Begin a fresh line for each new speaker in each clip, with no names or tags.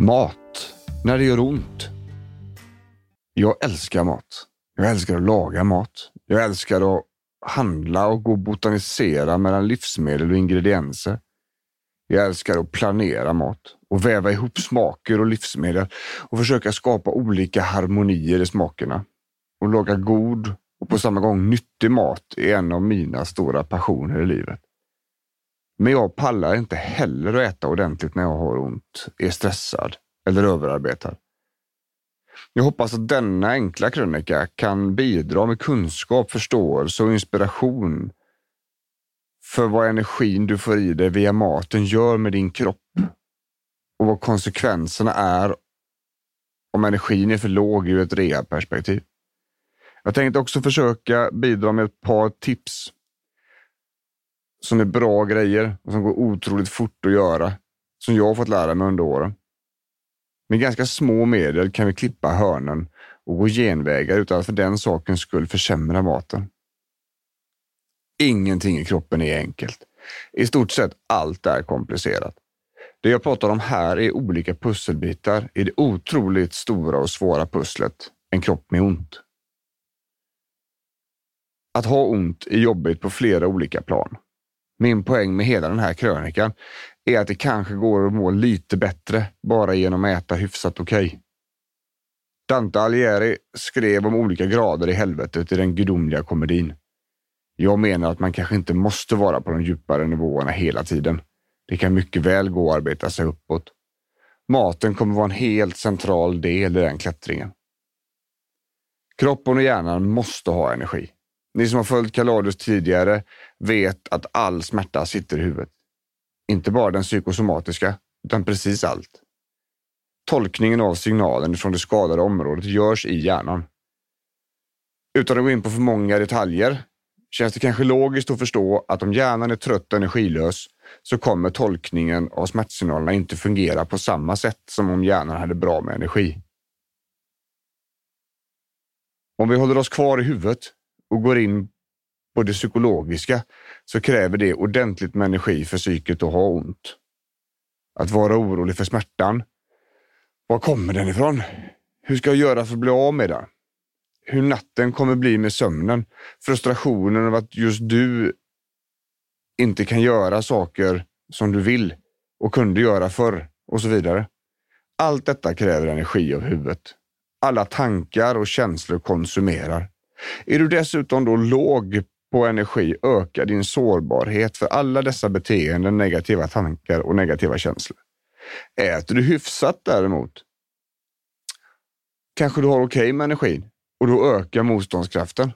Mat. När det gör ont. Jag älskar mat. Jag älskar att laga mat. Jag älskar att handla och gå och botanisera mellan livsmedel och ingredienser. Jag älskar att planera mat och väva ihop smaker och livsmedel och försöka skapa olika harmonier i smakerna. Och laga god och på samma gång nyttig mat är en av mina stora passioner i livet. Men jag pallar inte heller att äta ordentligt när jag har ont, är stressad eller överarbetad. Jag hoppas att denna enkla krönika kan bidra med kunskap, förståelse och inspiration för vad energin du får i dig via maten gör med din kropp och vad konsekvenserna är om energin är för låg ur ett rehabperspektiv. Jag tänkte också försöka bidra med ett par tips som är bra grejer och som går otroligt fort att göra, som jag har fått lära mig under åren. Med ganska små medel kan vi klippa hörnen och gå genvägar utan att för den sakens skull försämra maten. Ingenting i kroppen är enkelt. I stort sett allt är komplicerat. Det jag pratar om här är olika pusselbitar i det otroligt stora och svåra pusslet, en kropp med ont. Att ha ont är jobbigt på flera olika plan. Min poäng med hela den här krönikan är att det kanske går att må lite bättre bara genom att äta hyfsat okej. Okay. Dante Alighieri skrev om olika grader i helvetet i den gudomliga komedin. Jag menar att man kanske inte måste vara på de djupare nivåerna hela tiden. Det kan mycket väl gå att arbeta sig uppåt. Maten kommer vara en helt central del i den klättringen. Kroppen och hjärnan måste ha energi. Ni som har följt Kalladus tidigare vet att all smärta sitter i huvudet. Inte bara den psykosomatiska, utan precis allt. Tolkningen av signalen från det skadade området görs i hjärnan. Utan att gå in på för många detaljer känns det kanske logiskt att förstå att om hjärnan är trött och energilös så kommer tolkningen av smärtsignalerna inte fungera på samma sätt som om hjärnan hade bra med energi. Om vi håller oss kvar i huvudet och går in på det psykologiska så kräver det ordentligt med energi för psyket att ha ont. Att vara orolig för smärtan. Var kommer den ifrån? Hur ska jag göra för att bli av med den? Hur natten kommer bli med sömnen? Frustrationen av att just du inte kan göra saker som du vill och kunde göra förr och så vidare. Allt detta kräver energi av huvudet. Alla tankar och känslor konsumerar. Är du dessutom då låg på energi ökar din sårbarhet för alla dessa beteenden, negativa tankar och negativa känslor. Äter du hyfsat däremot, kanske du har okej okay med energin och då ökar motståndskraften.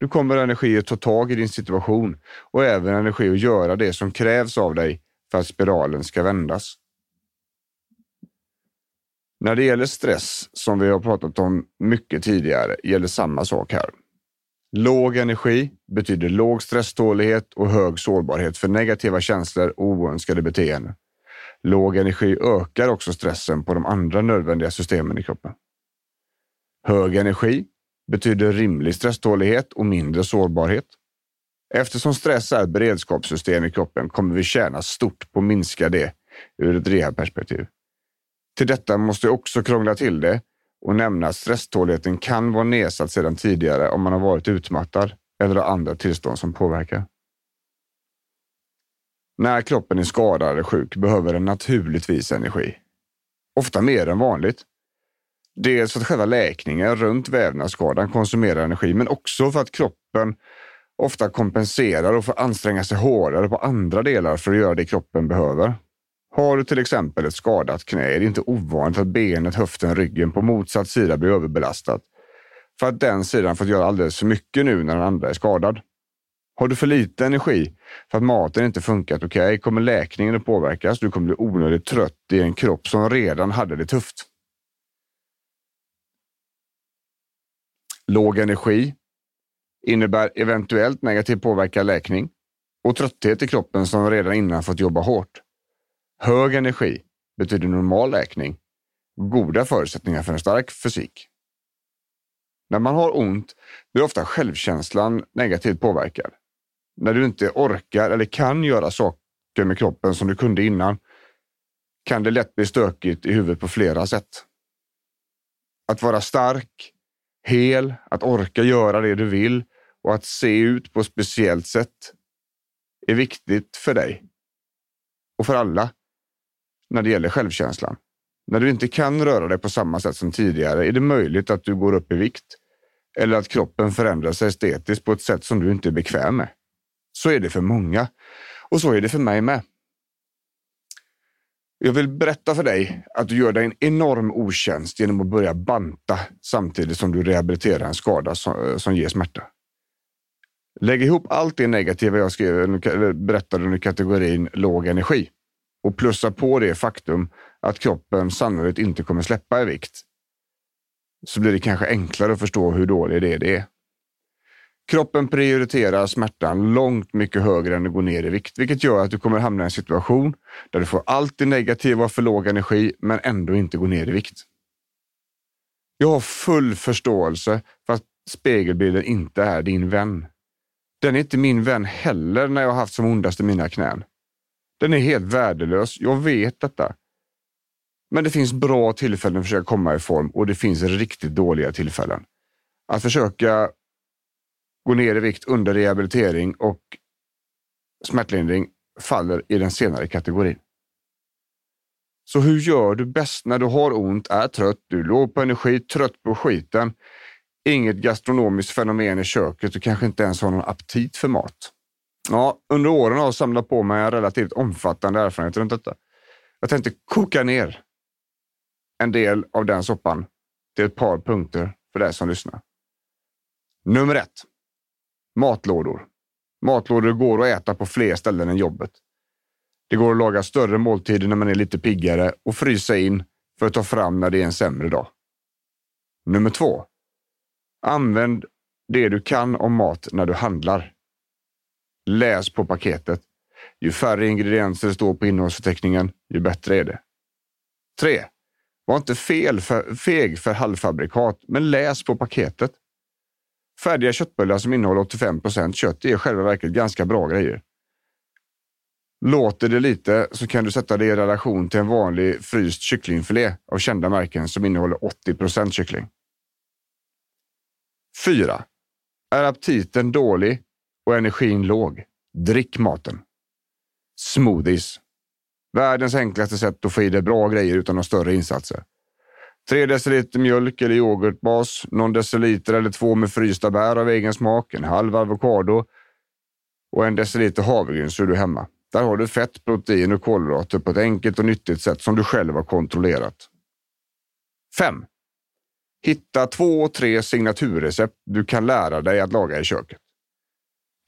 Du kommer energi att ta tag i din situation och även energi att göra det som krävs av dig för att spiralen ska vändas. När det gäller stress, som vi har pratat om mycket tidigare, gäller samma sak här. Låg energi betyder låg stresstålighet och hög sårbarhet för negativa känslor och oönskade beteenden. Låg energi ökar också stressen på de andra nödvändiga systemen i kroppen. Hög energi betyder rimlig stresstålighet och mindre sårbarhet. Eftersom stress är ett beredskapssystem i kroppen kommer vi tjäna stort på att minska det ur ett rehabperspektiv. Till detta måste jag också krångla till det och nämna att stresståligheten kan vara nedsatt sedan tidigare om man har varit utmattad eller har andra tillstånd som påverkar. När kroppen är skadad eller sjuk behöver den naturligtvis energi. Ofta mer än vanligt. Dels för att själva läkningen runt vävnadsskadan konsumerar energi, men också för att kroppen ofta kompenserar och får anstränga sig hårdare på andra delar för att göra det kroppen behöver. Har du till exempel ett skadat knä är det inte ovanligt att benet, höften, ryggen på motsatt sida blir överbelastat för att den sidan fått göra alldeles för mycket nu när den andra är skadad. Har du för lite energi för att maten inte funkat okej okay, kommer läkningen att påverkas. Du kommer bli onödigt trött i en kropp som redan hade det tufft. Låg energi innebär eventuellt negativ påverkan läkning och trötthet i kroppen som redan innan fått jobba hårt. Hög energi betyder normal läkning och goda förutsättningar för en stark fysik. När man har ont blir ofta självkänslan negativt påverkad. När du inte orkar eller kan göra saker med kroppen som du kunde innan kan det lätt bli stökigt i huvudet på flera sätt. Att vara stark, hel, att orka göra det du vill och att se ut på ett speciellt sätt är viktigt för dig och för alla när det gäller självkänslan. När du inte kan röra dig på samma sätt som tidigare är det möjligt att du går upp i vikt eller att kroppen förändrar sig estetiskt på ett sätt som du inte är bekväm med. Så är det för många och så är det för mig med. Jag vill berätta för dig att du gör dig en enorm otjänst genom att börja banta samtidigt som du rehabiliterar en skada som, som ger smärta. Lägg ihop allt det negativa jag skrev, berättade under kategorin låg energi och plussa på det faktum att kroppen sannolikt inte kommer släppa i vikt. Så blir det kanske enklare att förstå hur dålig det är. Det är. Kroppen prioriterar smärtan långt mycket högre än att gå ner i vikt, vilket gör att du kommer hamna i en situation där du får allt det negativa för låg energi, men ändå inte går ner i vikt. Jag har full förståelse för att spegelbilden inte är din vän. Den är inte min vän heller när jag har haft som ondast i mina knän. Den är helt värdelös. Jag vet detta. Men det finns bra tillfällen att försöka komma i form och det finns riktigt dåliga tillfällen. Att försöka gå ner i vikt under rehabilitering och smärtlindring faller i den senare kategorin. Så hur gör du bäst när du har ont, är trött, du är låg på energi, trött på skiten, inget gastronomiskt fenomen i köket och kanske inte ens har någon aptit för mat? Ja, under åren har jag samlat på mig en relativt omfattande erfarenhet runt detta. Jag tänkte koka ner en del av den soppan till ett par punkter för dig som lyssnar. Nummer ett. Matlådor. Matlådor går att äta på fler ställen än jobbet. Det går att laga större måltider när man är lite piggare och frysa in för att ta fram när det är en sämre dag. Nummer två. Använd det du kan om mat när du handlar. Läs på paketet. Ju färre ingredienser det står på innehållsförteckningen, ju bättre är det. 3. Var inte fel för, feg för halvfabrikat, men läs på paketet. Färdiga köttbullar som innehåller 85 procent kött är i själva verket ganska bra grejer. Låter det lite så kan du sätta det i relation till en vanlig fryst kycklingfilé av kända märken som innehåller 80 procent kyckling. 4. Är aptiten dålig och energin låg. Drick maten. Smoothies. Världens enklaste sätt att få i dig bra grejer utan några större insatser. 3 deciliter mjölk eller yoghurtbas, någon deciliter eller två med frysta bär av egen smak, en halv avokado och en deciliter havregryn så är du hemma. Där har du fett, protein och kolhydrater på ett enkelt och nyttigt sätt som du själv har kontrollerat. 5. Hitta två, tre signaturrecept du kan lära dig att laga i köket.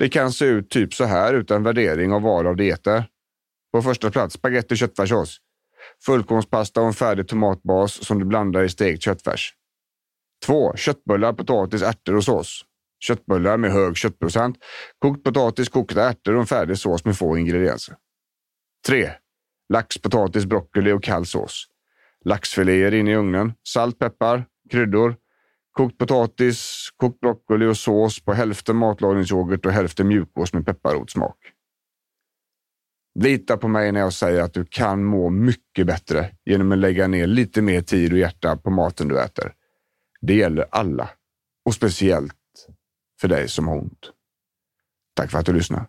Det kan se ut typ så här utan värdering av val av dieter. På första plats spagetti och köttfärssås. Fullkornspasta och en färdig tomatbas som du blandar i stekt köttfärs. 2. Köttbullar, potatis, ärtor och sås. Köttbullar med hög köttprocent. Kokt potatis, kokta ärtor och en färdig sås med få ingredienser. 3. Lax, potatis, broccoli och kall sås. Laxfiléer in i ugnen. Salt, peppar, kryddor. Kokt potatis, kokt broccoli och sås på hälften matlagningsyoghurt och hälften mjukost med pepparrotssmak. Lita på mig när jag säger att du kan må mycket bättre genom att lägga ner lite mer tid och hjärta på maten du äter. Det gäller alla och speciellt för dig som har ont. Tack för att du lyssnar.